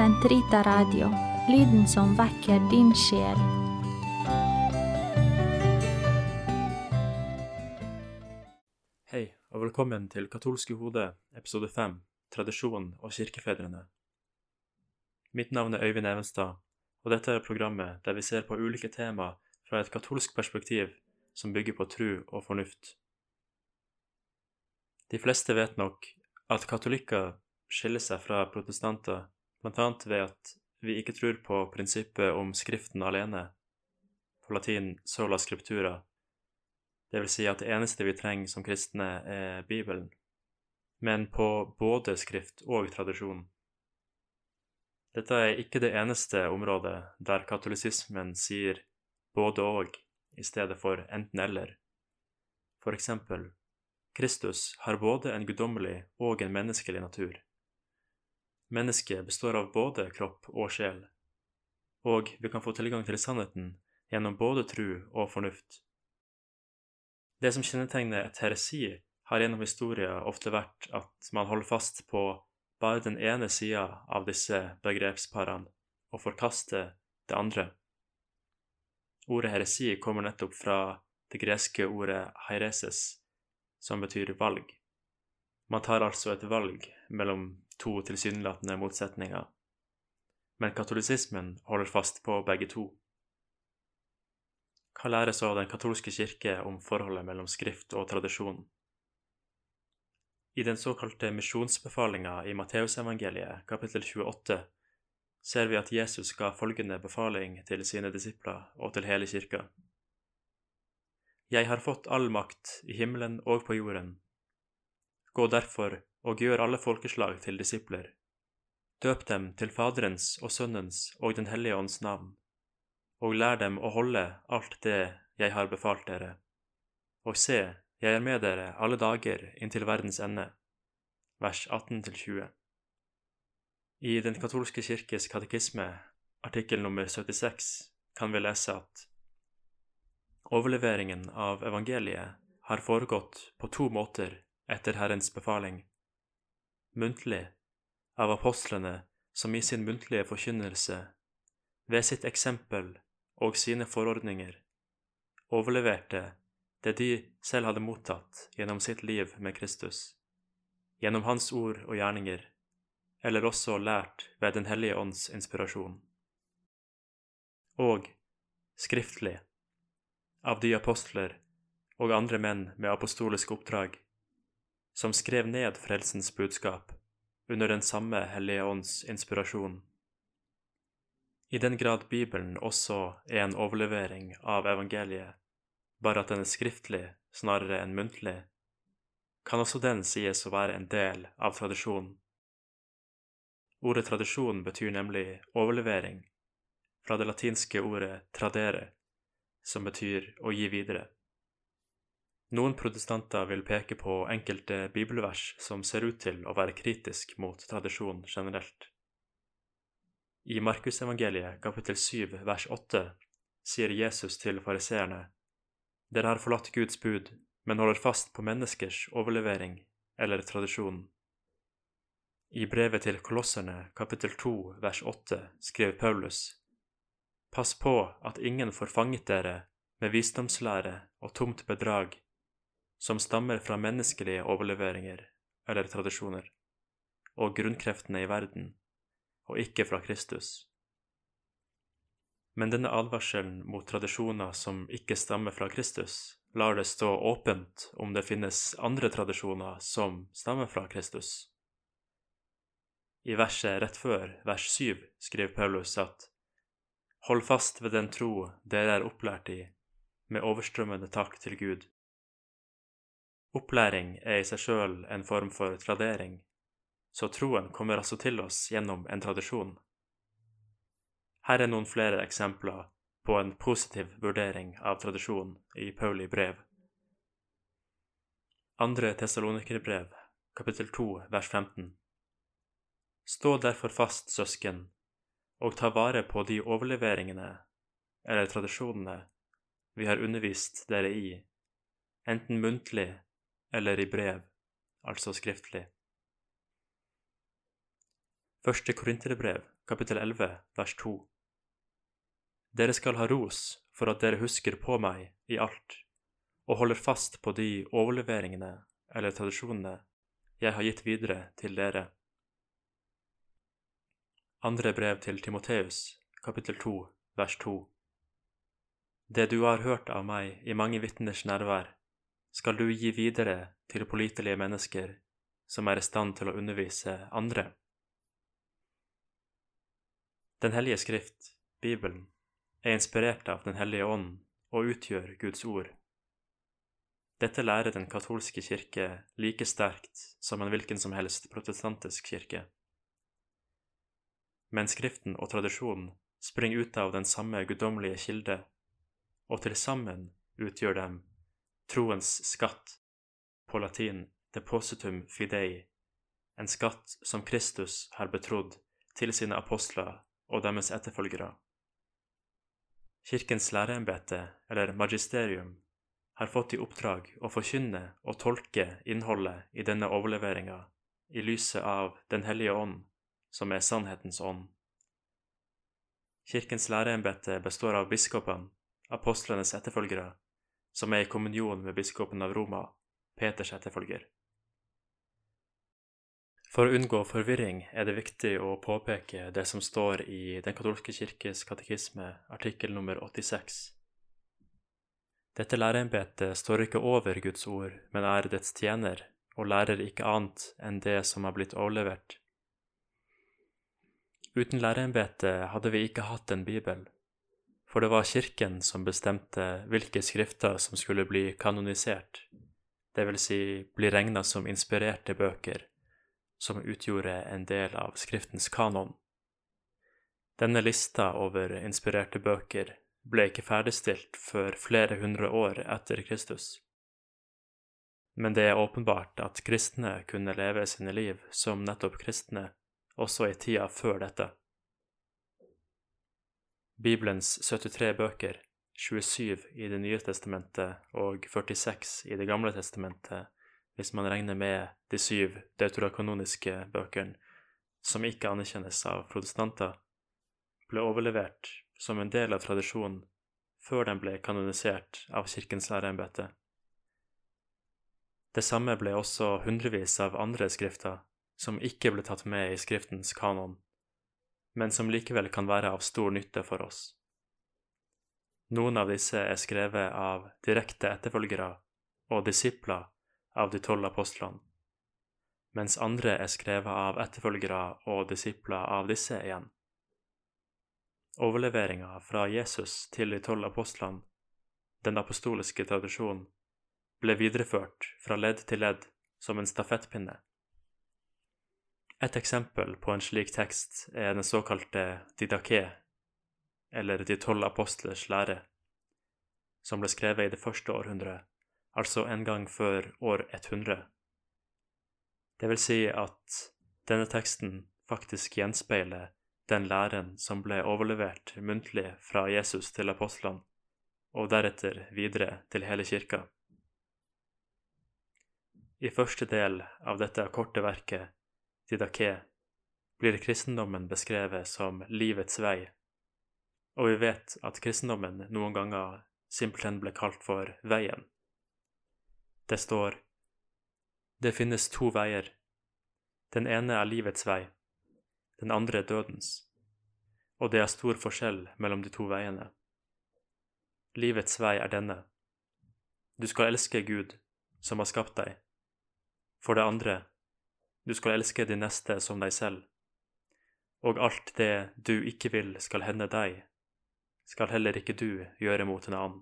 Sentrita Radio, lyden som vekker din sjel. Hei, og velkommen til Katolske hode, episode 5, Tradisjon og kirkefedrene. Mitt navn er Øyvind Evenstad, og dette er programmet der vi ser på ulike tema fra et katolsk perspektiv som bygger på tru og fornuft. De fleste vet nok at katolikker skiller seg fra protestanter bl.a. ved at vi ikke tror på prinsippet om Skriften alene, på latin sola scriptura, det vil si at det eneste vi trenger som kristne, er Bibelen, men på både Skrift og tradisjon. Dette er ikke det eneste området der katolisismen sier både og i stedet for enten-eller. For eksempel, Kristus har både en guddommelig og en menneskelig natur. Mennesket består av både kropp og sjel, og vi kan få tilgang til sannheten gjennom både tru og fornuft. Det som kjennetegner et heresi, har gjennom historien ofte vært at man holder fast på bare den ene sida av disse begrepsparene og forkaster det andre. Ordet heresi kommer nettopp fra det greske ordet heireses, som betyr valg. Man tar altså et valg mellom to tilsynelatende motsetninger, men katolisismen holder fast på begge to. Hva lærer så Den katolske kirke om forholdet mellom skrift og tradisjon? I den såkalte misjonsbefalinga i Matteusevangeliet, kapittel 28, ser vi at Jesus ga følgende befaling til sine disipler og til hele kirka. Jeg har fått all makt i himmelen og på jorden. Gå derfor og gjør alle folkeslag til disipler. Døp dem til Faderens og Sønnens og Den hellige ånds navn og lær dem å holde alt det jeg har befalt dere. Og se, jeg er med dere alle dager inntil verdens ende. Vers 18-20. I Den katolske kirkes katekisme, artikkel nummer 76, kan vi lese at overleveringen av evangeliet har foregått på to måter etter Herrens befaling. Muntlig, av apostlene som i sin muntlige forkynnelse, ved sitt eksempel og sine forordninger, overleverte det de selv hadde mottatt gjennom sitt liv med Kristus, gjennom Hans ord og gjerninger, eller også lært ved Den hellige ånds inspirasjon. Og skriftlig, av de apostler og andre menn med apostolisk oppdrag, som skrev ned frelsens budskap under den samme Hellige ånds inspirasjon i den grad Bibelen også er en overlevering av evangeliet, bare at den er skriftlig snarere enn muntlig, kan også den sies å være en del av tradisjonen. Ordet tradisjon betyr nemlig overlevering, fra det latinske ordet tradere, som betyr å gi videre. Noen protestanter vil peke på enkelte bibelvers som ser ut til å være kritisk mot tradisjon generelt. I Markusevangeliet kapittel 7 vers 8 sier Jesus til fariseerne, Dere har forlatt Guds bud, men holder fast på menneskers overlevering eller tradisjon. I brevet til Kolosserne kapittel 2 vers 8 skrev Paulus, Pass på at ingen får fanget dere med visdomslære og tomt bedrag som stammer fra menneskelige overleveringer eller tradisjoner, og grunnkreftene i verden og ikke fra Kristus. Men denne advarselen mot tradisjoner som ikke stammer fra Kristus, lar det stå åpent om det finnes andre tradisjoner som stammer fra Kristus. I verset rett før, vers 7, skriver Paulus at Hold fast ved den tro dere er opplært i, med overstrømmende takk til Gud. Opplæring er i seg sjøl en form for tradering, så troen kommer altså til oss gjennom en tradisjon. Her er noen flere eksempler på en positiv vurdering av tradisjon i Pauli brev. Andre Tessalonikerbrev, kapittel 2, vers 15. Stå derfor fast, søsken, og ta vare på de overleveringene, eller tradisjonene, vi har undervist dere i, enten muntlig eller i brev, altså skriftlig. Første Korinterbrev, kapittel 11, vers 2. Dere skal ha ros for at dere husker på meg i alt, og holder fast på de overleveringene eller tradisjonene jeg har gitt videre til dere. Andre brev til Timoteus, kapittel 2, vers 2. Det du har hørt av meg i mange vitners nærvær, skal du gi videre til pålitelige mennesker som er i stand til å undervise andre. Den hellige skrift, Bibelen, er inspirert av Den hellige ånd og utgjør Guds ord. Dette lærer den katolske kirke like sterkt som en hvilken som helst protestantisk kirke. Men Skriften og tradisjonen springer ut av den samme guddommelige kilde, og til sammen utgjør dem troens skatt, på latin depositum fidei, en skatt som Kristus har betrodd til sine apostler og deres etterfølgere. Kirkens læreembete, eller magisterium, har fått i oppdrag å forkynne og tolke innholdet i denne overleveringa i lyset av Den hellige ånd, som er sannhetens ånd. Kirkens læreembete består av biskopene, apostlenes etterfølgere, som er i kommunion med biskopen av Roma, Peters etterfølger. For å unngå forvirring er det viktig å påpeke det som står i Den katolske kirkes katekisme, artikkel nummer 86. Dette læreembetet står ikke over Guds ord, men er dets tjener, og lærer ikke annet enn det som har blitt overlevert. Uten læreembetet hadde vi ikke hatt en bibel, for det var kirken som bestemte hvilke skrifter som skulle bli kanonisert, det vil si bli regna som inspirerte bøker som utgjorde en del av Skriftens kanon. Denne lista over inspirerte bøker ble ikke ferdigstilt før flere hundre år etter Kristus. Men det er åpenbart at kristne kunne leve sine liv som nettopp kristne også i tida før dette. Bibelens 73 bøker, 27 i Det nye testamentet og 46 i Det gamle testamentet, hvis man regner med de syv deuterakanoniske bøkene som ikke anerkjennes av protestanter, ble overlevert som en del av tradisjonen før den ble kanonisert av Kirkens læreembete. Det samme ble også hundrevis av andre skrifter som ikke ble tatt med i Skriftens kanon, men som likevel kan være av stor nytte for oss. Noen av disse er skrevet av direkte etterfølgere og disipler av de tolv apostlene, mens andre er skrevet av etterfølgere og disipler av disse igjen. Overleveringa fra Jesus til de tolv apostlene, den apostoliske tradisjonen, ble videreført fra ledd til ledd som en stafettpinne. Et eksempel på en slik tekst er den såkalte Didaké, eller De tolv apostlers lære, som ble skrevet i det første århundret altså en gang før år 100. Det vil si at denne teksten faktisk gjenspeiler den læren som ble overlevert muntlig fra Jesus til apostlene, og deretter videre til hele kirka. I første del av dette korte verket, Didaké, blir kristendommen beskrevet som livets vei, og vi vet at kristendommen noen ganger simpelthen ble kalt for Veien. Det står Det finnes to veier. Den ene er livets vei, den andre er dødens, og det er stor forskjell mellom de to veiene. Livets vei er denne. Du skal elske Gud, som har skapt deg. For det andre, du skal elske din neste som deg selv. Og alt det du ikke vil skal hende deg, skal heller ikke du gjøre mot en annen.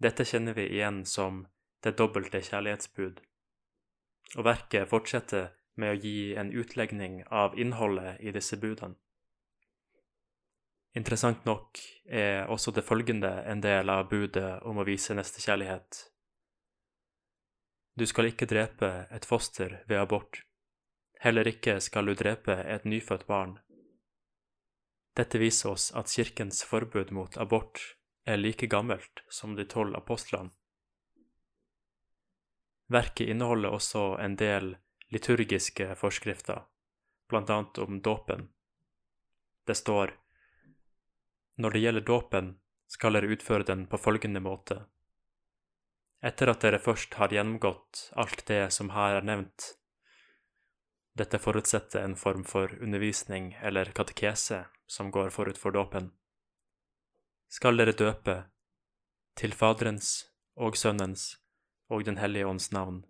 Dette kjenner vi igjen som det dobbelte kjærlighetsbud, og verket fortsetter med å gi en utlegning av innholdet i disse budene. Interessant nok er også det følgende en del av budet om å vise nestekjærlighet. Du skal ikke drepe et foster ved abort. Heller ikke skal du drepe et nyfødt barn. Dette viser oss at kirkens forbud mot abort er like gammelt som de tolv apostlene. Verket inneholder også en del liturgiske forskrifter, blant annet om dåpen. Det står Når det gjelder dåpen, skal dere utføre den på følgende måte. Etter at dere først har gjennomgått alt det som her er nevnt, dette forutsetter en form for undervisning eller katekese som går forut for dåpen, skal dere døpe til Faderens og Sønnens og Den hellige ånds navn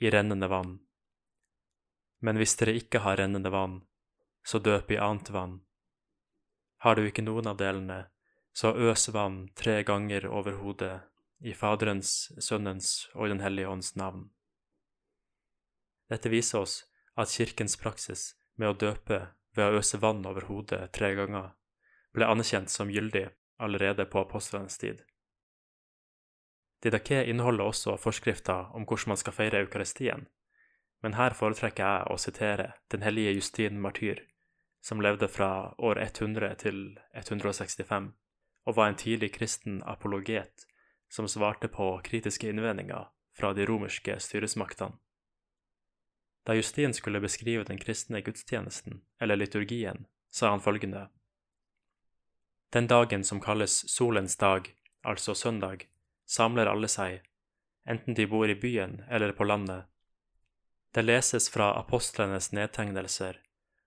i rennende vann. Men hvis dere ikke har rennende vann, så døp i annet vann. Har du ikke noen av delene, så øs vann tre ganger over hodet i Faderens, Sønnens og Den hellige ånds navn. Dette viser oss at kirkens praksis med å døpe ved å øse vann over hodet tre ganger ble anerkjent som gyldig allerede på apostlenes tid. Didaké inneholder også forskrifter om hvordan man skal feire eukaristien, men her foretrekker jeg å sitere den hellige Justin Martyr, som levde fra år 100 til 165, og var en tidlig kristen apologet som svarte på kritiske innvendinger fra de romerske styresmaktene. Da Justin skulle beskrive den kristne gudstjenesten, eller liturgien, sa han følgende. Den dagen som kalles solens dag, altså søndag, samler alle seg, enten de bor i byen eller på landet. Det leses fra apostlenes nedtegnelser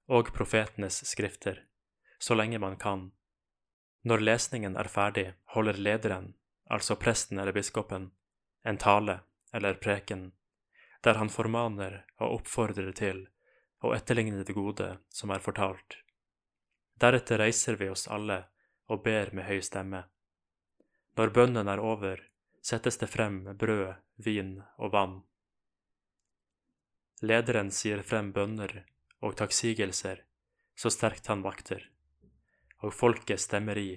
og profetenes skrifter, så lenge man kan. Når lesningen er ferdig, holder lederen, altså presten eller biskopen, en tale eller preken der han formaner og oppfordrer til å etterligne det gode som er fortalt. Deretter reiser vi oss alle og ber med høy stemme. Når bønnen er over, settes det frem brød, vin og vann. Lederen sier frem bønner og takksigelser så sterkt han vakter, og folket stemmer i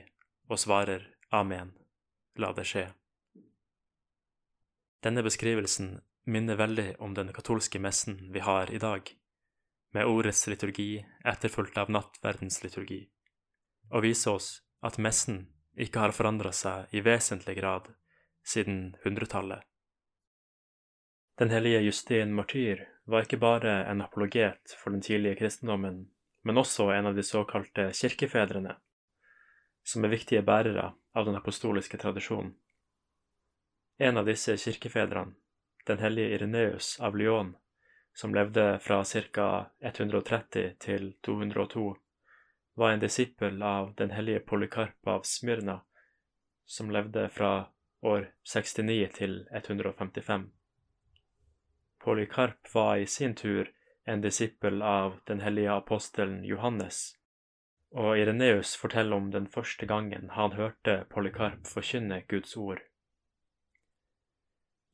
og svarer amen, la det skje. Denne beskrivelsen minner veldig om den katolske messen vi har i dag, med ordets liturgi etterfulgt av nattverdens liturgi, og viser oss at messen ikke har forandra seg i vesentlig grad siden hundretallet. Den hellige Justin Martyr var ikke bare en apologet for den tidlige kristendommen, men også en av de såkalte kirkefedrene, som er viktige bærere av den apostoliske tradisjonen. En av disse kirkefedrene den hellige Ireneus av Lyon, som levde fra ca. 130 til 202, var en disippel av den hellige Polykarp av Smyrna, som levde fra år 69 til 155. Polykarp var i sin tur en disippel av den hellige apostelen Johannes, og Ireneus forteller om den første gangen han hørte Polykarp forkynne Guds ord.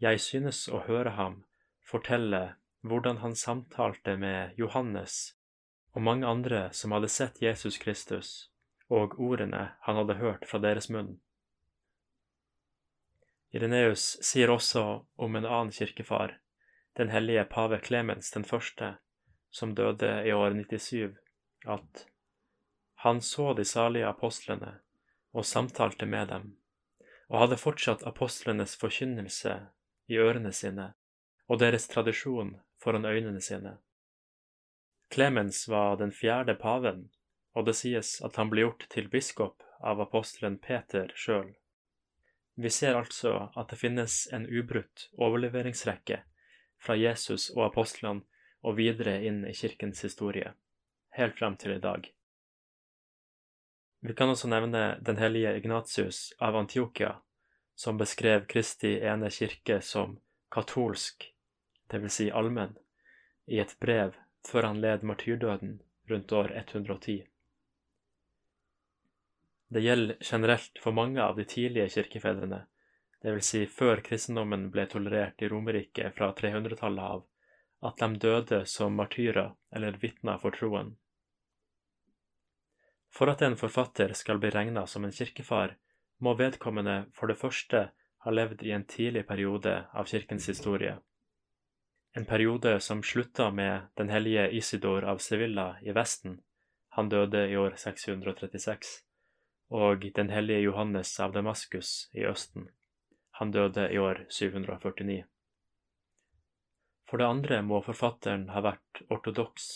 Jeg synes å høre ham fortelle hvordan han samtalte med Johannes og mange andre som hadde sett Jesus Kristus, og ordene han hadde hørt fra deres munn. Ireneus sier også om en annen kirkefar, den hellige pave Klemens den første, som døde i år 97, at han så de salige apostlene og samtalte med dem, og hadde fortsatt apostlenes forkynnelse i ørene sine og deres tradisjon foran øynene sine. Clemens var den fjerde paven, og det sies at han ble gjort til biskop av apostelen Peter sjøl. Vi ser altså at det finnes en ubrutt overleveringsrekke fra Jesus og apostlene og videre inn i kirkens historie, helt frem til i dag. Vi kan også nevne den hellige Ignatius av Antiokia, som beskrev Kristi ene kirke som katolsk, dvs. Si allmenn, i et brev før han led martyrdøden rundt år 110. Det gjelder generelt for mange av de tidlige kirkefedrene, dvs. Si før kristendommen ble tolerert i Romerriket fra 300-tallet av, at de døde som martyrer eller vitner for troen. For at en forfatter skal bli regna som en kirkefar, må vedkommende for det første ha levd i en tidlig periode av kirkens historie. En periode som slutta med den hellige Isidor av Sevilla i Vesten, han døde i år 636, og den hellige Johannes av Damaskus i Østen, han døde i år 749. For det andre må forfatteren ha vært ortodoks,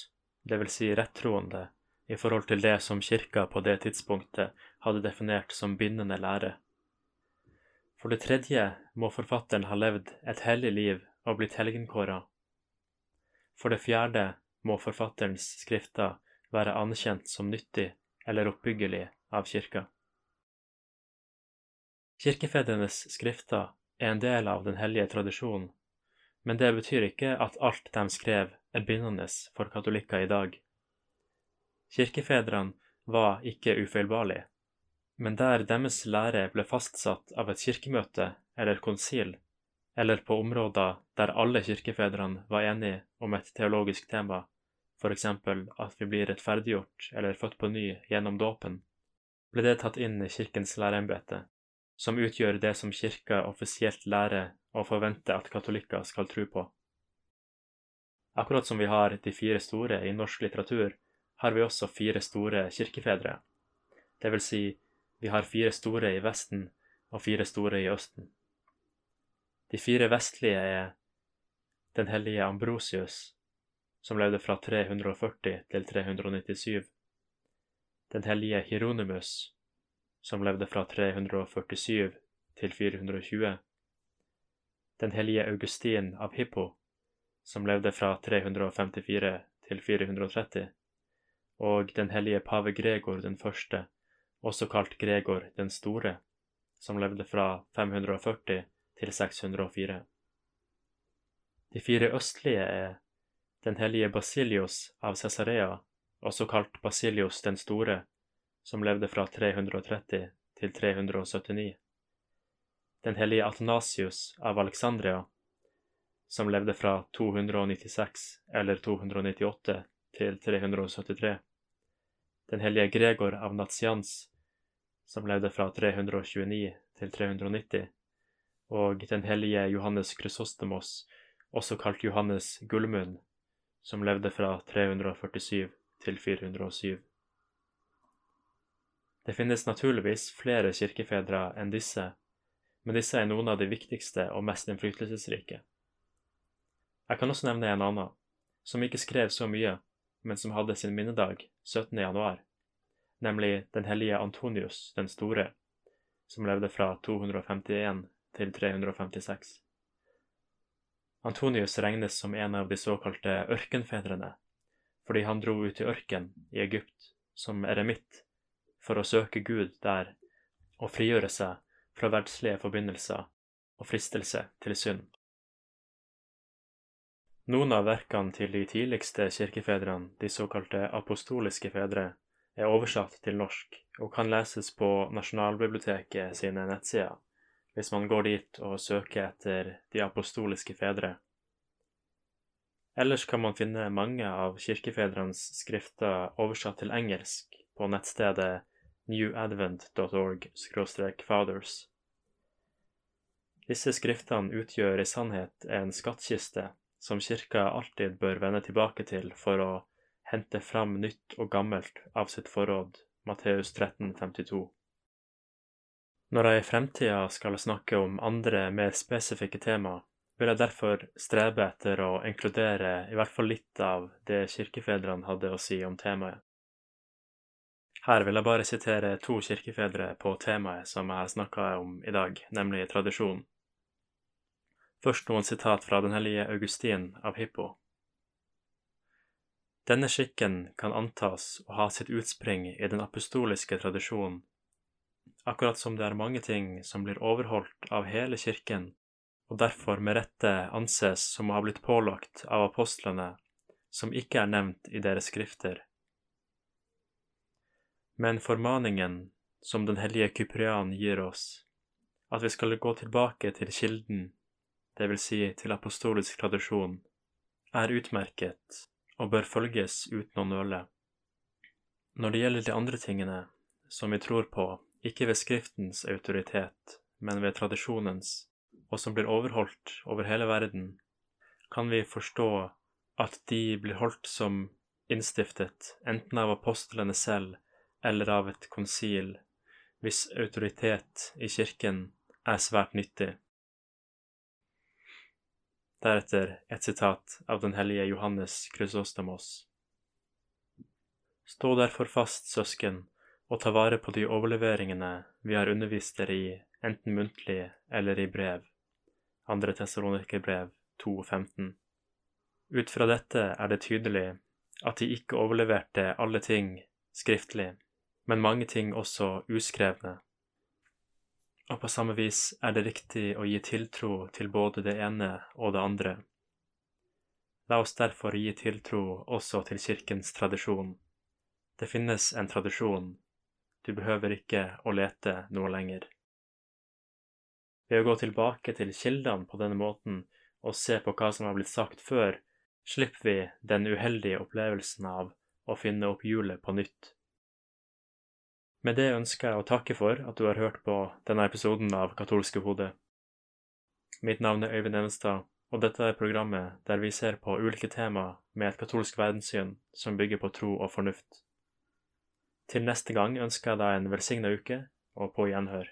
vil si rettroende, i forhold til det som kirka på det tidspunktet hadde definert som bindende lære. For det tredje må forfatteren ha levd et hellig liv og blitt helgenkåra. For det fjerde må forfatterens skrifter være anerkjent som nyttig eller oppbyggelig av kirka. Kirkefedrenes skrifter er en del av den hellige tradisjonen, men det betyr ikke at alt de skrev er bindende for katolikker i dag. Kirkefedrene var ikke ufeilbarlige, men der deres lære ble fastsatt av et kirkemøte eller konsil, eller på områder der alle kirkefedrene var enige om et teologisk tema, f.eks. at vi blir rettferdiggjort eller født på ny gjennom dåpen, ble det tatt inn i kirkens læreembete, som utgjør det som kirka offisielt lærer og forventer at katolikker skal tro på. Akkurat som vi har de fire store i norsk litteratur, har vi også fire store kirkefedre. Det vil si, vi har fire store i Vesten og fire store i Østen. De fire vestlige er den hellige Ambrosius, som levde fra 340 til 397, den hellige Hieronymus, som levde fra 347 til 420, den hellige Augustin av Hippo, som levde fra 354 til 430, og den hellige pave Gregor den første, også kalt Gregor den store, som levde fra 540 til 604. De fire østlige er den hellige Basilius av Cesarea, også kalt Basilius den store, som levde fra 330 til 379. Den hellige Athanasius av Alexandria, som levde fra 296 eller 298 til 373. Den hellige Gregor av Natsians, som levde fra 329 til 390. Og den hellige Johannes Krysostemos, også kalt Johannes Gullmunn, som levde fra 347 til 407. Det finnes naturligvis flere kirkefedre enn disse, men disse er noen av de viktigste og mest innflytelsesrike. Jeg kan også nevne en annen, som ikke skrev så mye, men som hadde sin minnedag 17. januar, nemlig den hellige Antonius den store, som levde fra 251 til 356. Antonius regnes som en av de såkalte ørkenfedrene, fordi han dro ut i ørken i Egypt som eremitt for å søke Gud der og frigjøre seg fra verdslige forbindelser og fristelse til synd. Noen av verkene til de tidligste kirkefedrene, de såkalte apostoliske fedre, er oversatt til norsk og kan leses på Nasjonalbiblioteket sine nettsider hvis man går dit og søker etter de apostoliske fedre. Ellers kan man finne mange av kirkefedrenes skrifter oversatt til engelsk på nettstedet newadvent.org-fathers. Disse skriftene utgjør i sannhet en skattkiste som kirka alltid bør vende tilbake til for å hente fram nytt og gammelt av sitt forråd, Matteus 13, 52. Når jeg i fremtida skal snakke om andre, mer spesifikke tema, vil jeg derfor strebe etter å inkludere i hvert fall litt av det kirkefedrene hadde å si om temaet. Her vil jeg bare sitere to kirkefedre på temaet som jeg snakka om i dag, nemlig tradisjon. Først noen sitat fra den hellige Augustin av Hippo. Denne skikken kan antas å ha sitt utspring i den apostoliske tradisjonen akkurat som det er mange ting som blir overholdt av hele kirken, og derfor med rette anses som å ha blitt pålagt av apostlene, som ikke er nevnt i deres skrifter. Men formaningen som den hellige Kyprian gir oss, at vi skal gå tilbake til kilden, det vil si til apostolisk tradisjon, er utmerket og bør følges uten å nøle. Når det gjelder de andre tingene som vi tror på, ikke ved Skriftens autoritet, men ved tradisjonens, og som blir overholdt over hele verden, kan vi forstå at de blir holdt som innstiftet enten av apostlene selv eller av et konsil, hvis autoritet i kirken er svært nyttig. Deretter et sitat av den hellige Johannes Krysostamos. Stå derfor fast, søsken, og ta vare på de overleveringene vi har undervist dere i, enten muntlig eller i brev. 2. Tessalonikerbrev 2.15. Ut fra dette er det tydelig at de ikke overleverte alle ting skriftlig, men mange ting også uskrevne. Og på samme vis er det riktig å gi tiltro til både det ene og det andre. La oss derfor gi tiltro også til kirkens tradisjon. Det finnes en tradisjon, du behøver ikke å lete noe lenger. Ved å gå tilbake til kildene på denne måten og se på hva som har blitt sagt før, slipper vi den uheldige opplevelsen av å finne opp hjulet på nytt. Med det ønsker jeg å takke for at du har hørt på denne episoden av Katolske hode. Mitt navn er Øyvind Evenstad, og dette er programmet der vi ser på ulike tema med et katolsk verdenssyn som bygger på tro og fornuft. Til neste gang ønsker jeg deg en velsigna uke, og på gjenhør.